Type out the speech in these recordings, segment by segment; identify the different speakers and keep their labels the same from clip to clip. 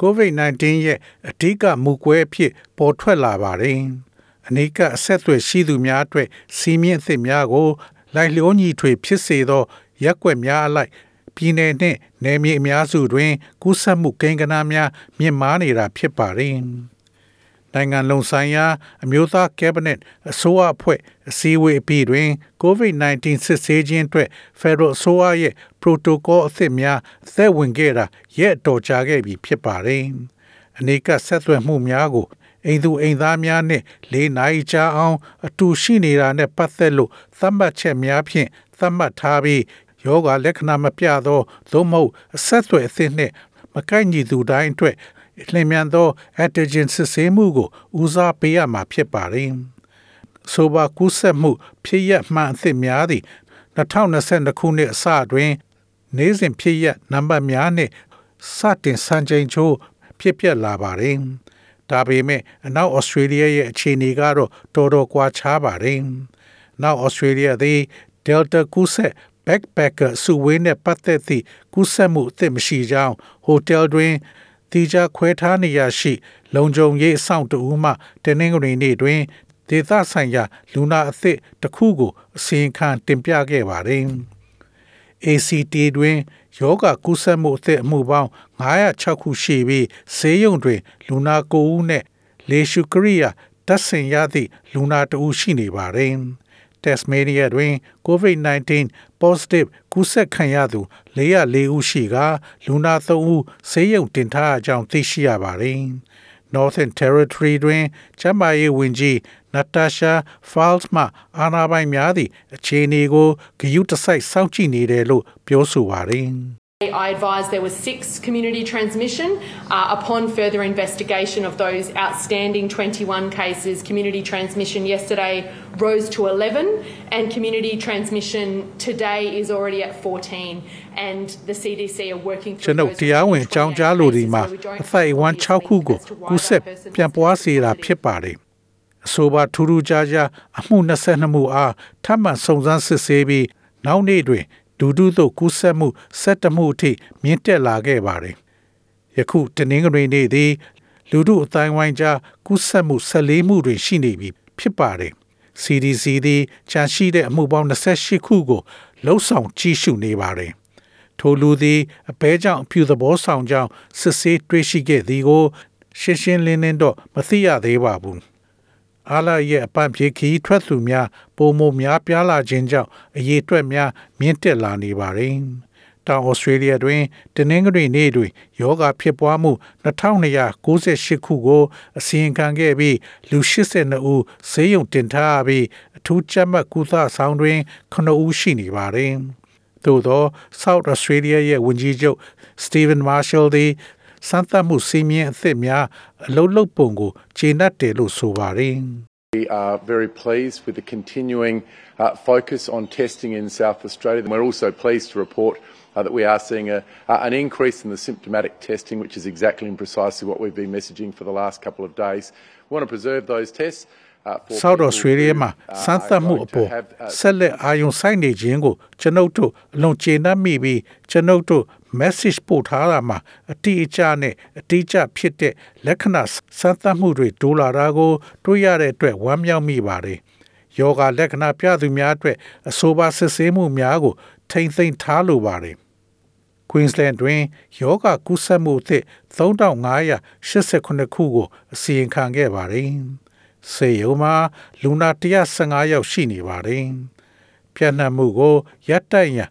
Speaker 1: COVID-19 ရဲ့အဓိကမူကွဲအဖြစ်ပေါ်ထွက်လာပါတယ်။အနိကအဆက်အသွယ်ရှိသူများအတွက်စီးမြင့်အသစ်များကို လိုက်လျောညီထွေဖြစ်စေသောရက်ွက်များအလိုက်ပြည်내နှင့်နယ်မြေအများစုတွင်ကူးစက်မှုကိန်းဂဏန်းများမြင့်မားနေတာဖြစ်ပါတယ်။ နိုင်ငံလုံးဆိုင်ရာအမျိုးသားကက်ဘနက်အစိုးရအဖွဲ့အစည်းအဝေးအပြီးတွင် COVID-19 စစ်ဆေးခြင်းအတွက် Federal အစိုးရရဲ့ protocol အသစ်များအသက်ဝင်ခဲ့တာရက်အတော်ကြာခဲ့ပြီဖြစ်ပါတယ်။အနေကဆက်သွယ်မှုများကိုအိမ်သူအိမ်သားများနဲ့လေးနိုင်ကြာအောင် အတူရှိနေတာနဲ့ပတ်သက်လို့သတ်မှတ်ချက်များဖြင့်သတ်မှတ်ထားပြီးယောဂလက္ခဏာမပြသောသို့မဟုတ်အဆက်အသွယ်အသစ်နှင့်မကိုက်ညီသူတိုင်းအတွက် လျင်မြန်သော antigen စစ်ဆေးမှုကိုဦးစားပေးရမှာဖြစ်ပါတယ်။ဆိုပါကူးစက်မှုဖြစ်ရမှန်အသစ်များသည့်2022ခုနှစ်အစတွင်နေ့စဉ်ဖြစ်ရနံပါတ်များနှင့်စတင်စံချိန်ချိုးဖြစ်ပျက်လာပါတယ်။ဒါပေမဲ့အနောက်ဩစတြေးလျရဲ့အခြေအနေကတော့တော်တော်ကွာခြားပါတယ်။နောက်ဩစတြေးလျသည် Delta ကူးစက် backpacker စုဝေးနှင့်ပတ်သက်သည့်ကူးစက်မှုအသစ်မရှိကြောင်းဟိုတယ်တွင် တီကြခွဲထားနေရရှိ လုံခြုံရေးအဆောင်တူမှတနင်္ဂနွေနေ့တွင်ဒေသဆိုင်ရာလူနာအသစ်တစ်ခုကိုအစီရင်ခံတင်ပြခဲ့ပါတယ်။ ACT တွင်ယောဂကုသမှုအသစ်အမှုပေါင်း906ခုရှိပြီးဆေးရုံတွင် လူနာ9ဦးနဲ့လေရှုကရိယာတပ်ဆင်ရသည့်လူနာတဦးရှိနေပါတယ်။ Tasmania တွင် COVID-19 positive ကူးစက်ခံရသူ404ဦးရှိကလူနာ3ဦးဆေးရုံတင်ထားအကြောင်းသိရှိရပါတယ်။ Northern Territory တွင်ကျန်းမာရေးဝန်ကြီး Natasha Falls မှအာဏာပိုင်များသည့်အခြေအနေကိုဂရုတစိုက်စောင့်ကြည့်နေတယ်လို့ပြောဆိုပါတယ်။
Speaker 2: I advised there was six community transmission. Uh, upon further investigation of those outstanding 21 cases, community transmission yesterday rose to 11, and community transmission today is already at 14. And the CDC are working
Speaker 1: ကျွန်ုပ်တရားဝင်အကြောင်းကြားလိုဒီမှာအဖိုက်ဝမ်း6ခုကိုကူးဆက်ပြန်ပွားစေတာဖြစ်ပါတယ်။အဆိုပါထူးထူးခြားခြားအမှု22မှုအားထပ်မံစုံစမ်းစစ်ဆေးပြီးနောက်နေ့တွင် ဒူဒူသို့ကူးစက်မှု17မှုအထိမြင့်တက်လာခဲ့ပါတယ်။ယခုတနင်္ဂနွေနေ့သည်လူတို့အတိုင်းဝိုင်းကြားကူးစက်မှု14မှုတွင်ရှိနေပြီဖြစ်ပါတယ်။ CDC သည်ချန်ရှိတဲ့အမှုပေါင်း28ခုကိုလှုပ်ဆောင်ကြီးရှုနေပါတယ်။ထိုလူသည်အပဲကြောင့်အဖြူသဘောဆောင်ကြောင်းစစ်ဆေးတွေ့ရှိခဲ့သည်ကိုရှင်းရှင်းလင်းလင်းတော့မသိရသေးပါဘူး။ အားလရဲ့အပန့်ပြေခီးထွက်သူများပုံမများပြားလာခြင်းကြောင့်အရေးအတွက်များမြင့်တက်လာနေပါတယ်။တောင်ဩစတြေးလျတွင်တနင်္ဂနွေနေ့တွင်ယောဂဖြစ်ပွားမှု2298ခုကိုအစီရင်ခံခဲ့ပြီးလူ82ဦးဆေးရုံတင်ထားပြီးအထူးကြပ်မတ်ကုသဆောင်တွင်9ဦးရှိနေပါတယ်။သို့သော South Australia ရဲ့ဝန်ကြီးချုပ် Stephen Marshall သည် စမ်းသပ်မှုစီးမြင်အသစ်များအလုံးလုံးပုံကိုခြေနှက်တယ်လို့ဆိုပါတယ်
Speaker 3: We are very pleased with the continuing uh, focus on testing in South Australia. We're also pleased to report uh, that we are seeing a, uh, an increase in the symptomatic testing, which is exactly and precisely what we've been messaging for the last couple of days. We want to preserve those tests.
Speaker 1: South Australia မှာစမ်းသပ်မှုအပေါ်ဆက်လက်အာရုံစိုက်နေခြင်းကိုကျွန်ုပ်တို့အလွန်ကျေနပ်မိပြီးကျွန်ုပ်တို့ message ပို့ထားတာမှာအတိအကျနဲ့အတိအကျဖြစ်တဲ့လက္ခဏာစမ်းသပ်မှုတွေတိုးလာတာကို တွေ့ရတဲ့အတွက်ဝမ်းမြောက်မိပါတယ်။ယောဂလက္ခဏာပြသူများအတွက်အဆိုပါစစ်ဆေးမှုများကို ထိမ့်သိမ်းထားလိုပါတယ်။ Queensland တွင်ယောဂကူးစက်မှုအသစ်3589ခုကိုအစီရင်ခံခဲ့ပါတယ်။ဆေးရုံမှာလူနာ115ယောက်ရှိနေပါတယ်။ပြန့်နှံ့မှုကိုရပ်တန့်ရန်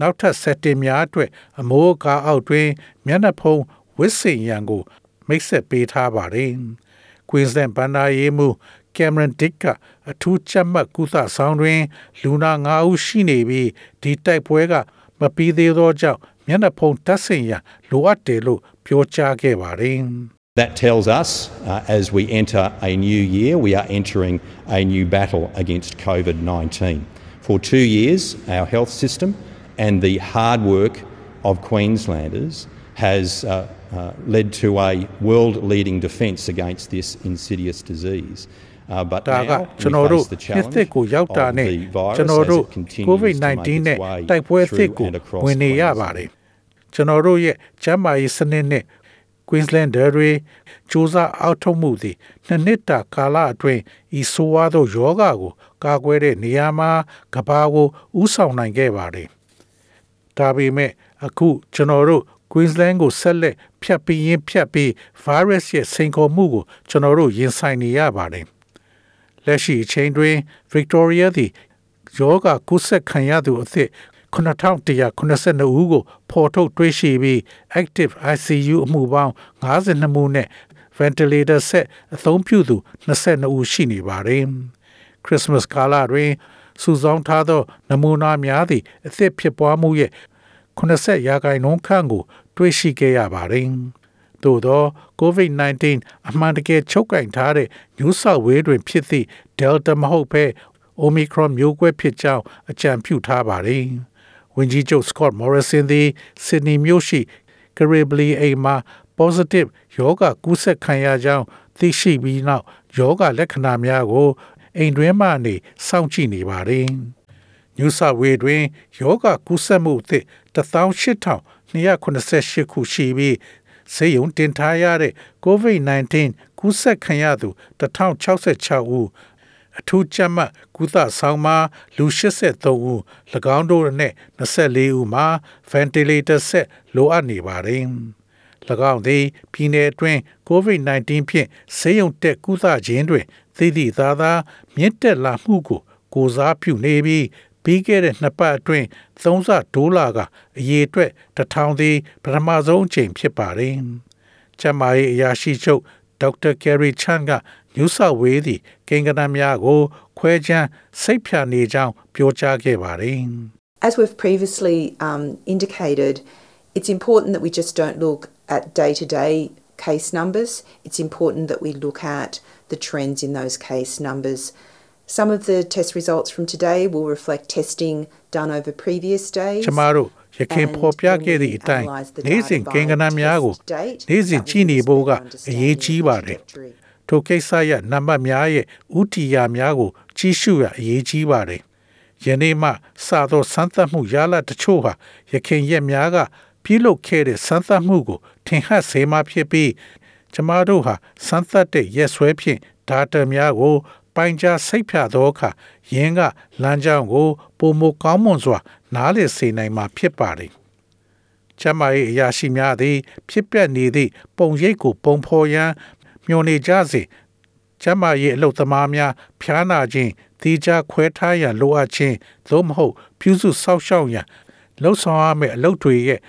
Speaker 1: နောက်ထပ်ဆက်တင်များအတွက်အမိုးကားအောက်တွင်မျက်နှာဖုံးဝစ်စင်ရန်ကို မိတ်ဆက်ပေးထားပါတယ်။ Queensland ဘန်နာရေးမှု Cameron Dick ကအထူးချက်မှတ်ကုသဆောင်တွင် လူနာ9ဦးရှိနေပြီးဒီတိုက်ပွဲက မပြီးသေးသောကြောင့်မျက်နှာဖုံးတပ်ဆင်ရန်လိုအပ်တယ်လို့ပြောကြားခဲ့ပါတယ်။
Speaker 4: That tells us uh, as we enter a new year, we are entering a new battle against COVID 19. For two years, our health system and the hard work of Queenslanders has uh, uh, led to a world leading defence against this insidious disease. Uh, but
Speaker 1: ဒါက
Speaker 4: now
Speaker 1: ကျွန်တော်
Speaker 4: we
Speaker 1: တို့
Speaker 4: face the
Speaker 1: နှစ်သစ်
Speaker 4: challenge
Speaker 1: ကိုရောက်တာ
Speaker 4: of
Speaker 1: နဲ့
Speaker 4: the virus
Speaker 1: ကျွန်တော်
Speaker 4: as
Speaker 1: တို့
Speaker 4: it continues to make
Speaker 1: COVID-19 နဲ့
Speaker 4: its way
Speaker 1: တိုက်ပွဲသစ်
Speaker 4: through
Speaker 1: ကို
Speaker 4: and across
Speaker 1: ဝင်နေရ
Speaker 4: Queensland.
Speaker 1: ပါတယ်ကျွန်တော်တို့ရဲ့ကျန်းမာရေးစနစ်နဲ့ Queenslander တွေစူးစမ်းအောက်ထုတ်မှုသည်နှစ်နှစ်တာကာလအတွင်းဤဆိုးဝါးသောယောဂကိုကာကွယ်တဲ့နေရာမှာကဘာကိုဥဆောင်နိုင်ခဲ့ပါတယ် ဒါပေမဲ့အခုကျွန်တော်တို့ Queensland ကိုဆက်လက်ဖြတ်ပြီးရင်ဖြတ်ပြီး virus ရဲ့စိန်ခေါ်မှုကိုကျွန်တော်တို့ရင်ဆိုင်နေရပါတယ်လက်ရှိအချိန်တွင် Victoria သည်ယောဂကုသခံရသူအသစ်9182ဦးကိုဖော်ထုတ်တွေ့ရှိပြီး active ICU အမှုပေါင်း52မှုနဲ့ ventilator ဆက်အသုံးပြုသူ22ဦးရှိနေပါတယ်။ Christmas ကာလတွင် စုဆောင်းထားသော နမူနာများသည့်အသစ်ဖြစ်ပွားမှုရဲ့80ရာခိုင်နှုန်းခန့်ကို တွေ့ရှိခဲ့ရပါတယ်။သို့သော COVID-19 အမှန်တကယ်ချုပ်ကင်ထားတဲ့ New South Wales တွင်ဖြစ်သည့် Delta မဟုတ်ဘဲ Omicron မျိုးကွဲဖြစ်ကြောင်းအကြံပြုထားပါတယ်။ဝန်ကြီးချုပ် Scott Morrison သည် Sydney မြို့ရှိ Caribbean အိမ်မှာ positive ယောဂကူးစက်ခံရကြောင်းသိရှိပြီးနောက်ယောဂလက္ခဏာများကို အိမ်တွင်းမှနေစောင့်ကြည့်နေပါတယ်။ New South Wales တွင်ယောဂကူးစက်မှုအသစ်18288ခုရှိပြီးဆေးရုံတင်ထားရတဲ့ COVID-19 ကူးစက်ခံရသူ1066ဦးအထူးကြမ်းမှတ်ကုသဆောင်မှာလူ83ဦး၎င်းတို့နဲ့24ဦးမှာ ventilator ဆက်လိုအပ်နေပါတယ်။၎င်းသည်ပြည်내အတွင်း COVID-19 ဖြင့်ဆေးရုံတက်ကုသခြင်းတွင် သိသည့်သာသာမြင့်တက်လာမှုကို ကိုစားပြုနေပြီးပြီးခဲ့တဲ့နှစ်ပတ်အတွင်းသုံးဆဒိုးလာကအရေအတွက်တစ်ထောင်သည်ပထမဆုံးအချိန်ဖြစ်ပါတယ်။ကျန်းမာရေးအရာရှိချုပ်ဒေါက်တာကယ်ရီချန်က New South Wales သည်ကိန်းဂဏန်းများကို ခွဲခြမ်းစိတ်ဖြာနေကြောင်းပြောကြားခဲ့ပါတယ်။
Speaker 5: As we've previously um, indicated, it's important that we just don't look at day to day case numbers. It's important that we look at the trends in those case numbers. Some of the test results from today will reflect testing done over previous days.
Speaker 1: ကျမတို့ရခင်ဖော်ပြခဲ့သည့်အတိုင်းနေ့စဉ်ကိန်းဂဏန်းများကိုနေ့စဉ်ကြည့်နေဖို့ကအရေးကြီးပါတယ်။ထိုကိစ္စရနံပါတ်များရဲ့ဥတီယာများကိုကြီးစုရအရေးကြီးပါတယ်။ယနေ့မှစသောစမ်းသပ်မှုရလဒ်တချို့ဟာရခင်ရက်များက ပြုလုပ်ခဲ့တဲ့စမ်းသပ်မှုကို ထင်ဟပ်စေမှဖြစ်ပြီးကျမတို့ဟာစမ်းသပ်တဲ့ရက်စွဲဖြင့် data များကို ပိုင်ကြားစိတ်ဖြာသောအခါယင်းကလမ်းကြောင်းကိုပုံမကောင်းမွန်စွာ နားလည်စေနိုင်မှာဖြစ်ပါတယ်။ကျမရဲ့အရာရှိများသည် ဖြစ်ပျက်နေသည့်ပုံရိပ်ကို ပုံဖော်ရန်မျှော်နေကြစေကျမရဲ့အလုတ်သမားများဖျားနာခြင်းတိကျခွဲထားရန်လိုအပ်ခြင်းသို့မဟုတ် ပြုစုဆောက်ရှောက်ရန်လှုပ်ဆောင်ရမယ့်အလုပ်တွေရဲ့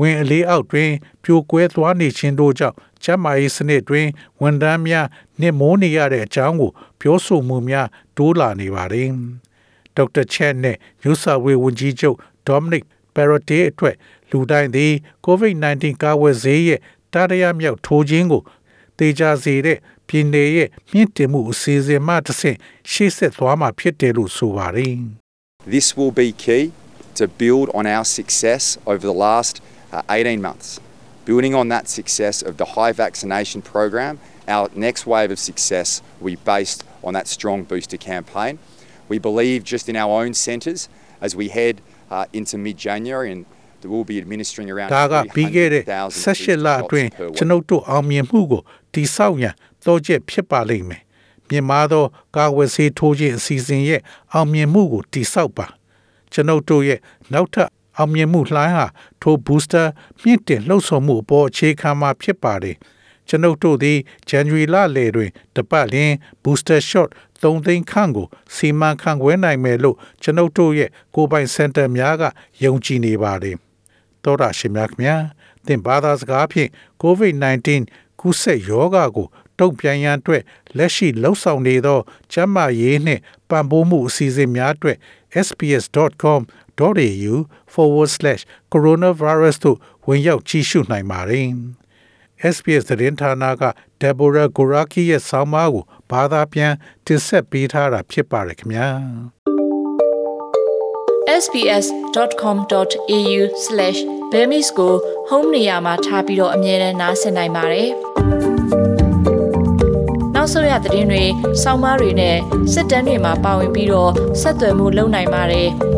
Speaker 1: ဝင်အလေးအောက်တွင် ပြိုကွဲသွားနေခြင်းတို့ကြောင့်ကျန်းမာရေးစနစ်တွင်ဝန်ထမ်းများနှင့်မိုးနေရတဲ့အကြောင်းကို ပြောဆိုမှုများတိုးလာနေပါတယ်။ဒေါက်တာချက်နဲ့ယူဆဝေဝန်ကြီးချုပ်ဒေါမနစ်ပယ်ရတီအတွက်လူတိုင်းသည် COVID-19 ကာဝယ်ဆေးရဲ့တာရရမြောက်ထိုးခြင်းကိုတေချာစေတဲ့ပြည်내ရဲ့မြင့်တင်မှုအစီအစဉ်မှတစ်ဆင့်ရှေ့ဆက်သွားမှာဖြစ်တယ်လို့ဆိုပါတယ်။
Speaker 6: This will be key to build on our success over the last uh, 18 months. Building on that success of the high vaccination program, our next wave of success will be based on that strong booster campaign. We believe just in our own centres as we head uh, into mid January and we'll be administering around
Speaker 1: ဒါကပြီးခဲ့တဲ့
Speaker 6: 300,000
Speaker 1: 16လအတွင်း
Speaker 6: per week.
Speaker 1: ကျွန်ုပ်တို့အောင်မြင်မှုကိုတိဆောက်ရန်တော့ချက်ဖြစ်ပါလိမ့်မယ်။မြန်မာသောကာဝယ်ဆေးထိုးခြင်းအစီအစဉ်ရဲ့အောင်မြင်မှုကိုတိဆောက်ပါ။ကျွန်ုပ်တို့ရဲ့နောက်ထပ် အောင်မြင်မှုလှိုင်းဟာထို booster မြင့်တင်လှုပ်ဆောင်မှုအပေါ်အခြေခံမှာဖြစ်ပါတယ်။ကျွန်ုပ်တို့သည် January လလယ်တွင်တပတ်လျင် booster shot 3သိန်းခန့်ကိုစီမံခန့်ခွဲနိုင်မယ်လို့ကျွန်ုပ်တို့ရဲ့ကိုယ်ပိုင်စင်တာများကယုံကြည်နေပါတယ်။သောတာရှင်များခင်ဗျာသင်ဘာသာစကားဖြင့် COVID-19 ကူးစက်ရောဂါကိုတုံ့ပြန်ရန်အတွက်လက်ရှိလှုပ်ဆောင်နေသောကျန်းမာရေးနှင့်ပံ့ပိုးမှုအစီအစဉ်များအတွက် sps.com.au/coronavirus တို့ဝင်ရောက်ကြည့်ရှုနိုင်ပါတယ် SBS သတင်းဌာနက Deborah Goraki ရဲ့ဆောင်းပါးကိုဘာသာပြန်တင်ဆက်ပေးထားတာဖြစ်ပါတယ်ခင်ဗျာ
Speaker 7: sbs.com.au/bemis ကို home နေရာမှာထားပြီးတော့အမြဲတမ်းနှာစင်နိုင်ပါတယ်။နောက်ဆုံးရသတင်းတွေ၊စောင်းမားတွေနဲ့စစ်တမ်းတွေမှာပါဝင်ပြီးတော့ဆက်သွယ်မှုလုပ်နိုင်ပါတယ်။